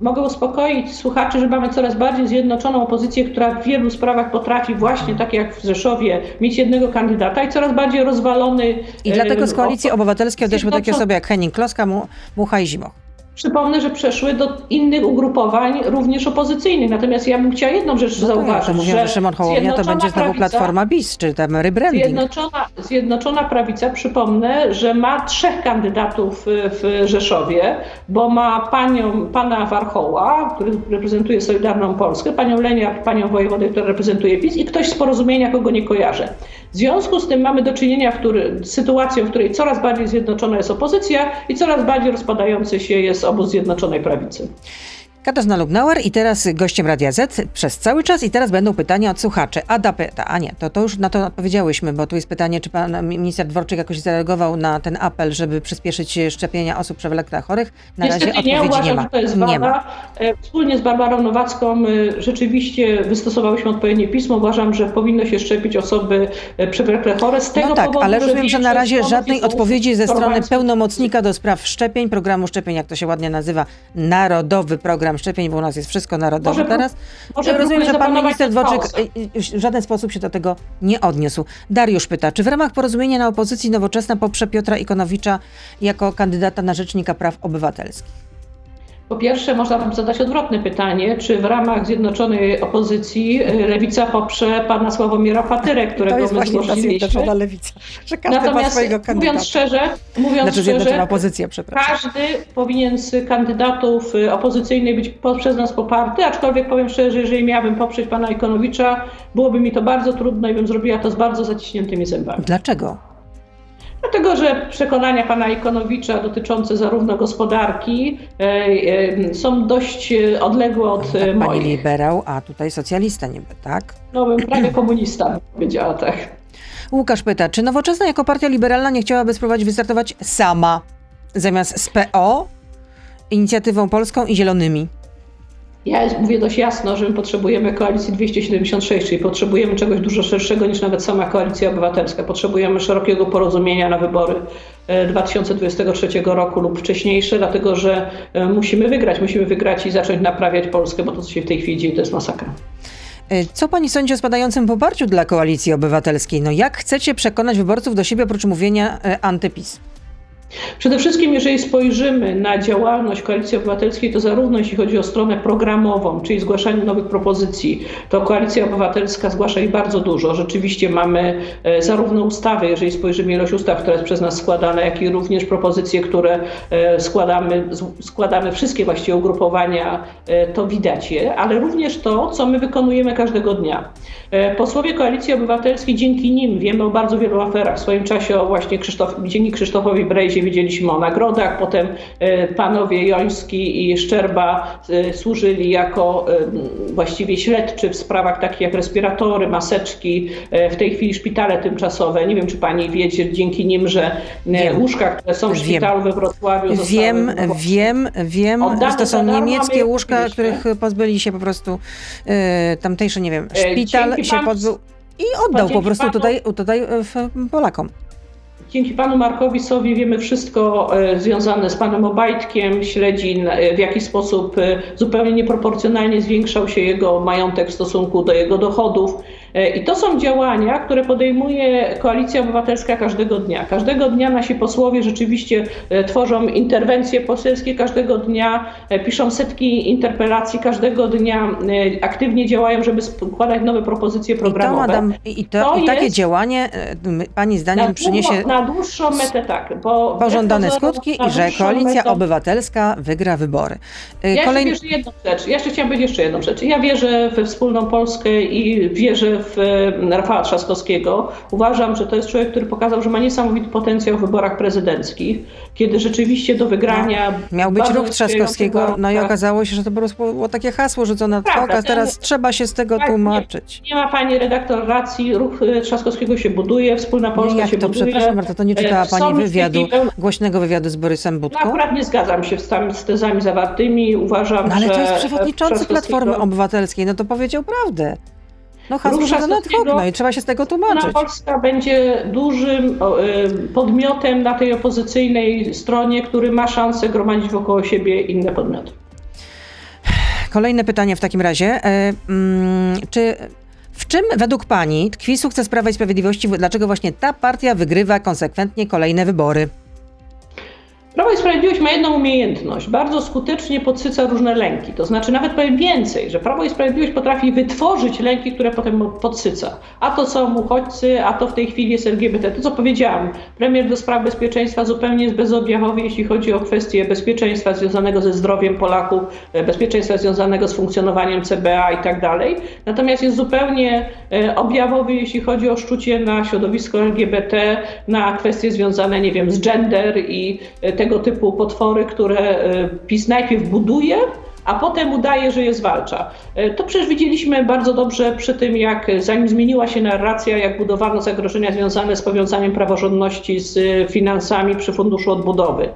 Mogę uspokoić słuchaczy, że mamy coraz bardziej zjednoczoną opozycję, która w wielu sprawach potrafi właśnie, tak jak w Rzeszowie, mieć jednego kandydata i coraz bardziej rozwalony. I dlatego z Koalicji Obywatelskiej odeszły takie osoby jak Henning Kloska, Mucha i Zimoch. Przypomnę, że przeszły do innych ugrupowań, również opozycyjnych. Natomiast ja bym chciała jedną rzecz no zauważyć. To mówią, że, że Szymon Hołownia to będzie znowu prawica, Platforma BIS, czy tam rebranding. Zjednoczona, Zjednoczona Prawica, przypomnę, że ma trzech kandydatów w Rzeszowie, bo ma panią, pana Warchoła, który reprezentuje Solidarną Polskę, panią Leniak, panią Wojewodę, która reprezentuje PiS i ktoś z porozumienia, kogo nie kojarzę. W związku z tym mamy do czynienia z sytuacją, w której coraz bardziej zjednoczona jest opozycja i coraz bardziej rozpadający się jest obóz Zjednoczonej Prawicy. Katarzyna Lubnauer i teraz gościem Radia Z przez cały czas i teraz będą pytania od słuchaczy. Ada pyta, a nie, to, to już na to odpowiedziałyśmy, bo tu jest pytanie, czy pan minister Dworczyk jakoś zareagował na ten apel, żeby przyspieszyć szczepienia osób przewlekle chorych. Na Niestety razie nie, odpowiedzi uważam, nie ma. Że to jest nie ma. E, wspólnie z Barbarą Nowacką e, rzeczywiście wystosowałyśmy odpowiednie pismo. Uważam, że powinno się szczepić osoby e, przewlekle chore z tego no tak, powodu, ale rozumiem, że na razie żadnej odpowiedzi ze strony pełnomocnika do spraw szczepień, programu szczepień, jak to się ładnie nazywa, Narodowy Program Szczepień, bo u nas jest wszystko narodowe może, teraz. Może rozumiem, że pan minister Dworczyk w żaden sposób się do tego nie odniósł. Dariusz pyta, czy w ramach porozumienia na opozycji Nowoczesna poprze Piotra Ikonowicza jako kandydata na Rzecznika Praw Obywatelskich? Po pierwsze, można zadać odwrotne pytanie, czy w ramach Zjednoczonej Opozycji e, Lewica poprze pana Sławomira Patyrę, którego to jest my zgłosiliśmy. Lewica, że każdy Natomiast, ma swojego kandydata. mówiąc szczerze, mówiąc znaczy szczerze opozycja, każdy powinien z kandydatów e, opozycyjnych być przez nas poparty, aczkolwiek powiem szczerze, jeżeli miałabym poprzeć pana Ikonowicza, byłoby mi to bardzo trudno i bym zrobiła to z bardzo zaciśniętymi zębami. Dlaczego? Dlatego, że przekonania pana Ikonowicza dotyczące zarówno gospodarki e, e, są dość e, odległe od tak, moich. Pani liberał, a tutaj socjalista niby, tak? No bym prawie komunista powiedziała tak. Łukasz pyta, czy Nowoczesna jako partia liberalna nie chciałaby spróbować wystartować sama zamiast z PO, Inicjatywą Polską i Zielonymi? Ja mówię dość jasno, że my potrzebujemy koalicji 276, czyli potrzebujemy czegoś dużo szerszego niż nawet sama koalicja obywatelska. Potrzebujemy szerokiego porozumienia na wybory 2023 e, roku lub wcześniejsze, dlatego że e, musimy wygrać, musimy wygrać i zacząć naprawiać Polskę, bo to, co się w tej chwili dzieje, to jest masakra. E, co pani sądzi o spadającym poparciu dla koalicji obywatelskiej? No jak chcecie przekonać wyborców do siebie oprócz mówienia antypis? Przede wszystkim, jeżeli spojrzymy na działalność Koalicji Obywatelskiej, to zarówno jeśli chodzi o stronę programową, czyli zgłaszanie nowych propozycji, to Koalicja Obywatelska zgłasza ich bardzo dużo. Rzeczywiście mamy e, zarówno ustawy, jeżeli spojrzymy ilość ustaw, które jest przez nas składane, jak i również propozycje, które e, składamy, składamy wszystkie właściwie ugrupowania, e, to widać je, ale również to, co my wykonujemy każdego dnia. Posłowie Koalicji Obywatelskiej, dzięki nim wiemy o bardzo wielu aferach. W swoim czasie o właśnie Krzysztof, dzięki Krzysztofowi Brejzie widzieliśmy o nagrodach, potem e, panowie Joński i Szczerba e, służyli jako e, właściwie śledczy w sprawach takich jak respiratory, maseczki, w tej chwili szpitale tymczasowe. Nie wiem, czy pani wiecie dzięki nim, że wiem. łóżka, które są w szpitalu we Wrocławiu Wiem, wiem, wiem. To są niemieckie łóżka, których pozbyli się po prostu tamtejszy, nie wiem, szpital dzięki się pozbył i oddał po prostu panu, tutaj, tutaj Polakom. Dzięki panu Markowi Sowi wiemy wszystko e, związane z panem Obajtkiem. Śledzin, e, w jaki sposób e, zupełnie nieproporcjonalnie zwiększał się jego majątek w stosunku do jego dochodów. I to są działania, które podejmuje Koalicja Obywatelska każdego dnia. Każdego dnia nasi posłowie rzeczywiście tworzą interwencje poselskie, każdego dnia piszą setki interpelacji, każdego dnia aktywnie działają, żeby składać nowe propozycje programowe. I, to, madam, i, to, to i takie jest, działanie Pani zdaniem przyniesie dłuższą metę tak, bo... Pożądane skutki i że Koalicja metą... Obywatelska wygra wybory. Ja Kolejny... jeszcze wierzę jedną rzecz. Ja jeszcze chciałam powiedzieć jeszcze jedną rzecz. Ja wierzę we wspólną Polskę i wierzę w Rafała Trzaskowskiego. Uważam, że to jest człowiek, który pokazał, że ma niesamowity potencjał w wyborach prezydenckich, kiedy rzeczywiście do wygrania... No, miał być ruch Trzaskowskiego, no i okazało się, że to było takie hasło rzucone na a teraz trzeba się z tego tak, tłumaczyć. Nie, nie, ma pani redaktor racji, ruch e, Trzaskowskiego się buduje, wspólna Polska nie, się to, buduje. Przepraszam bardzo, to nie czytała e, pani wywiadu, głośnego wywiadu z Borysem Budką? No, akurat nie zgadzam się z, tam, z tezami zawartymi, uważam, no, ale że... Ale to jest przewodniczący Platformy Obywatelskiej, no to powiedział prawdę. No hasło od okno i trzeba się z tego tłumaczyć. Polska będzie dużym y, podmiotem na tej opozycyjnej stronie, który ma szansę gromadzić wokoło siebie inne podmioty. Kolejne pytanie w takim razie. E, mm, czy w czym według Pani tkwi sukces Prawa i Sprawiedliwości? Dlaczego właśnie ta partia wygrywa konsekwentnie kolejne wybory? Prawo i Sprawiedliwość ma jedną umiejętność. Bardzo skutecznie podsyca różne lęki. To znaczy, nawet powiem więcej, że Prawo i Sprawiedliwość potrafi wytworzyć lęki, które potem podsyca. A to są uchodźcy, a to w tej chwili jest LGBT. To, co powiedziałam, premier do spraw bezpieczeństwa zupełnie jest bezobjawowy, jeśli chodzi o kwestie bezpieczeństwa związanego ze zdrowiem Polaków, e, bezpieczeństwa związanego z funkcjonowaniem CBA i tak dalej. Natomiast jest zupełnie e, objawowy, jeśli chodzi o szczucie na środowisko LGBT, na kwestie związane, nie wiem, z gender i e, te tego typu potwory, które e, PiS najpierw buduje, a potem udaje, że je zwalcza. E, to przecież widzieliśmy bardzo dobrze przy tym, jak zanim zmieniła się narracja, jak budowano zagrożenia związane z powiązaniem praworządności z finansami przy Funduszu Odbudowy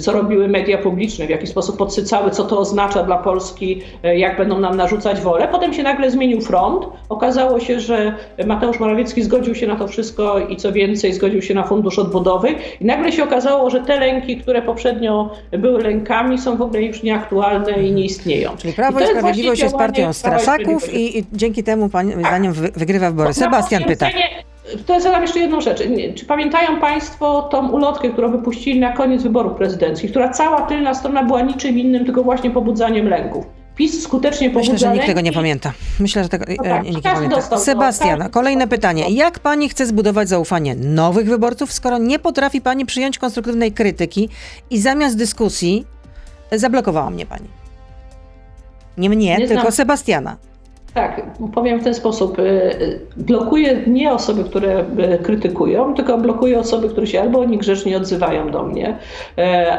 co robiły media publiczne, w jaki sposób podsycały, co to oznacza dla Polski, e, jak będą nam narzucać wolę. Potem się nagle zmienił front. Okazało się, że Mateusz Morawiecki zgodził się na to wszystko i co więcej, zgodził się na fundusz odbudowy. I nagle się okazało, że te lęki, które poprzednio były lękami, są w ogóle już nieaktualnie i nie istnieją. Czyli Prawo i, i Sprawiedliwość jest partią straszaków i, i, dzięki temu, pani zdaniem, wygrywa wybory. Sebastian pyta. To zadam jeszcze jedną rzecz. Czy pamiętają Państwo tą ulotkę, którą wypuścili na koniec wyborów prezydenckich, która cała tylna strona była niczym innym, tylko właśnie pobudzaniem lęków? PiS skutecznie pobudza Myślę, że nikt tego nie pamięta. Myślę, że tego no tak, nikt nie pamięta. Dostał, Sebastiana, tak. kolejne pytanie. Jak pani chce zbudować zaufanie nowych wyborców, skoro nie potrafi pani przyjąć konstruktywnej krytyki i zamiast dyskusji zablokowała mnie pani? Nie mnie, nie tylko znam. Sebastiana. Tak, powiem w ten sposób. Y, y, blokuje nie osoby, które y, krytykują, tylko blokuje osoby, które się albo niegrzecznie odzywają do mnie,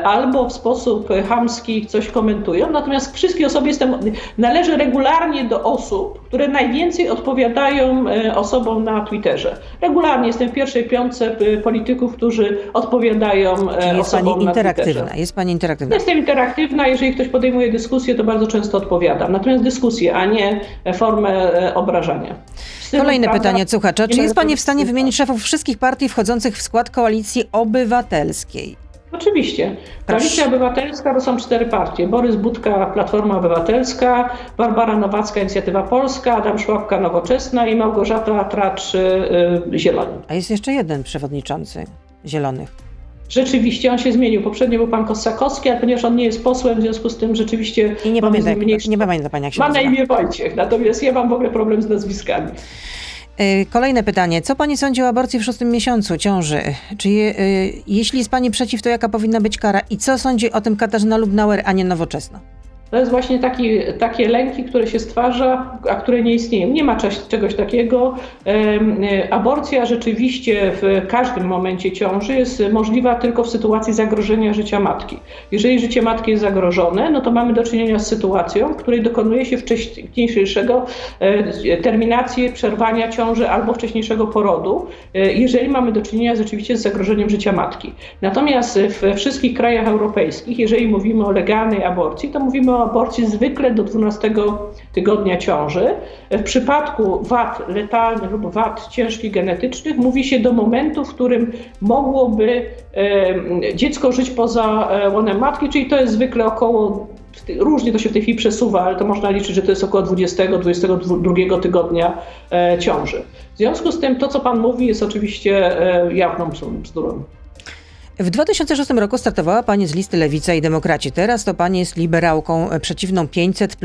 albo w sposób hamski coś komentują. Natomiast wszystkie osoby jestem, należę regularnie do osób, które najwięcej odpowiadają osobom na Twitterze. Regularnie jestem w pierwszej piątce polityków, którzy odpowiadają Czyli jest osobom pani interaktywna. Na jest pani interaktywna. Jestem interaktywna. Jeżeli ktoś podejmuje dyskusję, to bardzo często odpowiadam. Natomiast dyskusje, a nie formę e, obrażania. Kolejne prawda, pytanie słuchacza. Czy jest Pani w stanie wymienić szefów wszystkich partii wchodzących w skład koalicji obywatelskiej? Oczywiście. Koalicja Obywatelska to są cztery partie. Borys Budka, Platforma Obywatelska, Barbara Nowacka, Inicjatywa Polska, Adam Szłapka, Nowoczesna i Małgorzata Tracz, yy, Zieloni. A jest jeszcze jeden przewodniczący Zielonych. Rzeczywiście on się zmienił. Poprzednio był pan Kosakowski, ale ponieważ on nie jest posłem, w związku z tym rzeczywiście. I nie pamiętam, mniejszy... nie pamięta pani, jak się Ma na imię Wojciech, natomiast ja mam w ogóle problem z nazwiskami. Y, kolejne pytanie. Co pani sądzi o aborcji w szóstym miesiącu ciąży? Czy je, y, jeśli jest pani przeciw, to jaka powinna być kara? I co sądzi o tym Katarzyna Lubnauer, a nie nowoczesna? To jest właśnie taki, takie lęki, które się stwarza, a które nie istnieją. Nie ma czegoś takiego. Aborcja rzeczywiście w każdym momencie ciąży jest możliwa tylko w sytuacji zagrożenia życia matki. Jeżeli życie matki jest zagrożone, no to mamy do czynienia z sytuacją, w której dokonuje się wcześniejszego e, terminacji, przerwania ciąży albo wcześniejszego porodu, e, jeżeli mamy do czynienia rzeczywiście z zagrożeniem życia matki. Natomiast we wszystkich krajach europejskich, jeżeli mówimy o legalnej aborcji, to mówimy o aborcji zwykle do 12 tygodnia ciąży. W przypadku wad letalnych lub wad ciężkich genetycznych mówi się do momentu, w którym mogłoby dziecko żyć poza e, łonem matki, czyli to jest zwykle około Różnie to się w tej chwili przesuwa, ale to można liczyć, że to jest około 20-22 tygodnia e, ciąży. W związku z tym to, co Pan mówi, jest oczywiście e, jawną bzdurą. W 2006 roku startowała Pani z listy Lewica i Demokraci. Teraz to Pani jest liberałką e, przeciwną 500.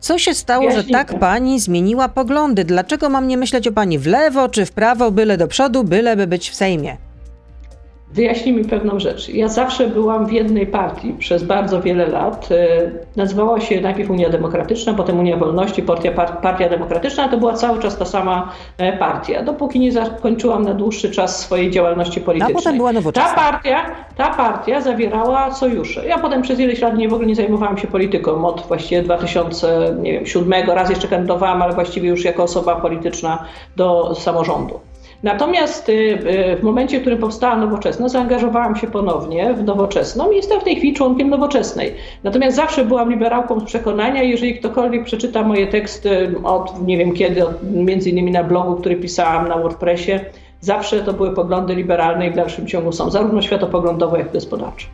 Co się stało, że tak Pani zmieniła poglądy? Dlaczego mam nie myśleć o Pani w lewo czy w prawo, byle do przodu, byleby być w Sejmie? Wyjaśnijmy pewną rzecz. Ja zawsze byłam w jednej partii przez bardzo wiele lat. E, nazywała się najpierw Unia Demokratyczna, potem Unia Wolności, Partia, Partia Demokratyczna. To była cały czas ta sama e, partia, dopóki nie zakończyłam na dłuższy czas swojej działalności politycznej. A potem była nowoczesna. Ta partia, ta partia zawierała sojusze. Ja potem przez ileś lat nie w ogóle nie zajmowałam się polityką. Od właściwie 2007 raz jeszcze kandydowałam, ale właściwie już jako osoba polityczna do samorządu. Natomiast y, y, w momencie, w którym powstała Nowoczesna, zaangażowałam się ponownie w Nowoczesną i jestem w tej chwili członkiem Nowoczesnej. Natomiast zawsze byłam liberałką z przekonania, jeżeli ktokolwiek przeczyta moje teksty od nie wiem kiedy, od, między innymi na blogu, który pisałam na WordPressie, zawsze to były poglądy liberalne i w dalszym ciągu są, zarówno światopoglądowe, jak i gospodarcze.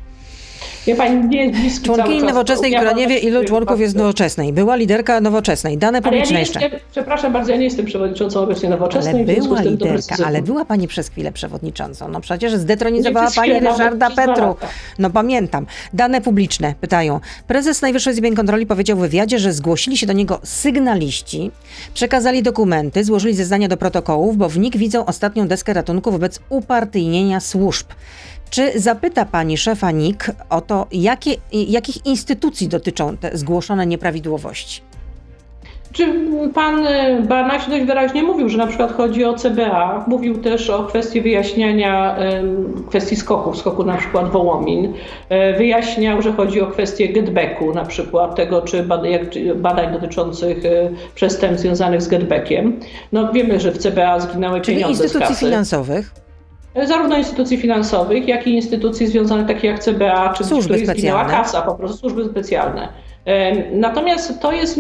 Wie pani nie jest bliski Członkini Nowoczesnej, która nie wie, ilu członków jest Nowoczesnej. Była liderka Nowoczesnej. Dane publiczne ja jeszcze. Jestem, przepraszam bardzo, ja nie jestem przewodniczącą obecnie Nowoczesnej. Ale była liderka, ale była pani przez chwilę przewodniczącą. No przecież zdetronizowała pani Ryszarda Petru. No pamiętam. Dane publiczne pytają. Prezes Najwyższej Izby Kontroli powiedział w wywiadzie, że zgłosili się do niego sygnaliści, przekazali dokumenty, złożyli zeznania do protokołów, bo w nich widzą ostatnią deskę ratunku wobec upartyjnienia służb. Czy zapyta pani szefa NIK o to, jakie, jakich instytucji dotyczą te zgłoszone nieprawidłowości? Czy pan Banaś dość wyraźnie mówił, że na przykład chodzi o CBA, mówił też o kwestii wyjaśniania kwestii skoków, skoku na przykład Wołomin, e, wyjaśniał, że chodzi o kwestię getbacku na przykład, tego czy badań dotyczących e, przestępstw związanych z getbackiem. No wiemy, że w CBA zginęły Czyli pieniądze instytucji finansowych? Zarówno instytucji finansowych, jak i instytucji związanych takich jak CBA, czy służby zginęła kasa, po prostu służby specjalne. Natomiast to jest,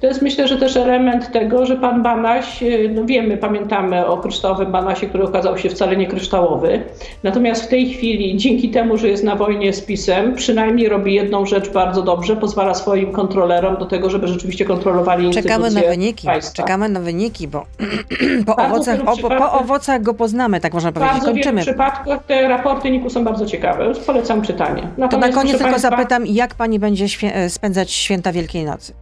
to jest myślę, że też element tego, że pan Banaś, e, no wiemy, pamiętamy o kryształowym Banasie, który okazał się wcale nie kryształowy. Natomiast w tej chwili, dzięki temu, że jest na wojnie z PiSem, przynajmniej robi jedną rzecz bardzo dobrze, pozwala swoim kontrolerom do tego, żeby rzeczywiście kontrolowali Czekamy na wyniki, państwa. czekamy na wyniki, bo [CLEARS THROAT] po owocach, o, po owocach go poznamy, tak można powiedzieć. Bardzo Kończymy. W przypadkach te raporty NIK-u są bardzo ciekawe, polecam czytanie. Natomiast, to na koniec tylko państwa, zapytam, jak pani będzie spędzać święta Wielkiej Nocy?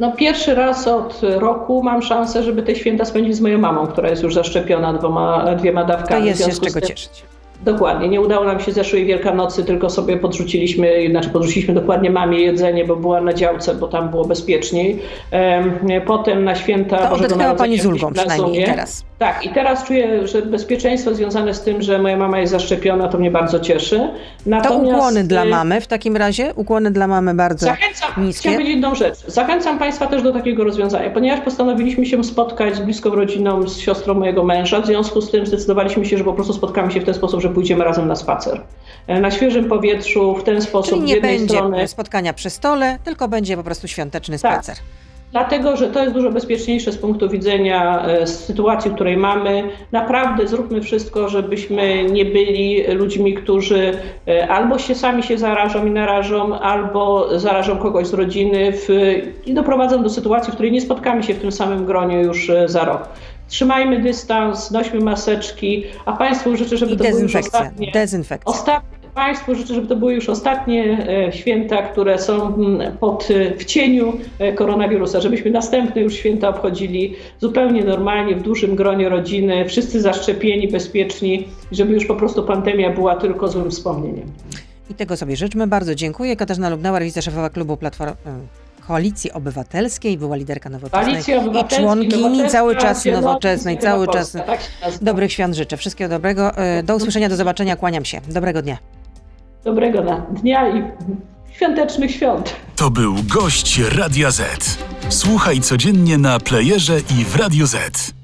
No pierwszy raz od roku mam szansę, żeby te święta spędzić z moją mamą, która jest już zaszczepiona dwoma, dwiema dawkami. To jest się z czego cieszyć. Dokładnie. Nie udało nam się zeszłej Wielkanocy, tylko sobie podrzuciliśmy, znaczy podrzuciliśmy dokładnie mamie jedzenie, bo była na działce, bo tam było bezpieczniej. Potem na święta to Narodzenia pani z ulgą przynajmniej teraz. Tak, i teraz czuję, że bezpieczeństwo związane z tym, że moja mama jest zaszczepiona, to mnie bardzo cieszy. Natomiast... To ukłony dla y, mamy w takim razie? Ukłony dla mamy bardzo Zachęcam, niskie? Chciałam powiedzieć jedną rzecz. Zachęcam Państwa też do takiego rozwiązania, ponieważ postanowiliśmy się spotkać z bliską rodziną, z siostrą mojego męża, w związku z tym zdecydowaliśmy się, że po prostu spotkamy się w ten sposób, że pójdziemy razem na spacer. E, na świeżym powietrzu, w ten sposób. Czyli nie będzie strony... spotkania przy stole, tylko będzie po prostu świąteczny tak. spacer. Dlatego, że to jest dużo bezpieczniejsze z punktu widzenia e, sytuacji, w której mamy. Naprawdę zróbmy wszystko, żebyśmy nie byli ludźmi, którzy e, albo się sami się zarażą i narażą, albo zarażą kogoś z rodziny w, i doprowadzą do sytuacji, w której nie spotkamy się w tym samym gronie już za rok. Trzymajmy dystans, nośmy maseczki, a Państwu życzę, żeby I to było już ostatnie. Dezynfekcja. Ostatnie Państwu życzę, żeby to były już ostatnie e, święta, które są mm, pod, e, w cieniu e, koronawirusa, żebyśmy następne już święta obchodzili zupełnie normalnie, w dużym gronie rodziny, wszyscy zaszczepieni, bezpieczni, żeby już po prostu pandemia była tylko złym wspomnieniem. I tego sobie życzmy. Bardzo dziękuję. Katarzyna Lubnauer, wiceszefowa klubu Platformy. Koalicji Obywatelskiej, była liderka nowoczesnej i członkini cały czas nowoczesnej, cały czas tak dobrych świąt życzę. Wszystkiego dobrego. Do usłyszenia, do zobaczenia, kłaniam się. Dobrego dnia. Dobrego dnia i świątecznych świąt. To był gość Radia Z. Słuchaj codziennie na playerze i w Radio Z.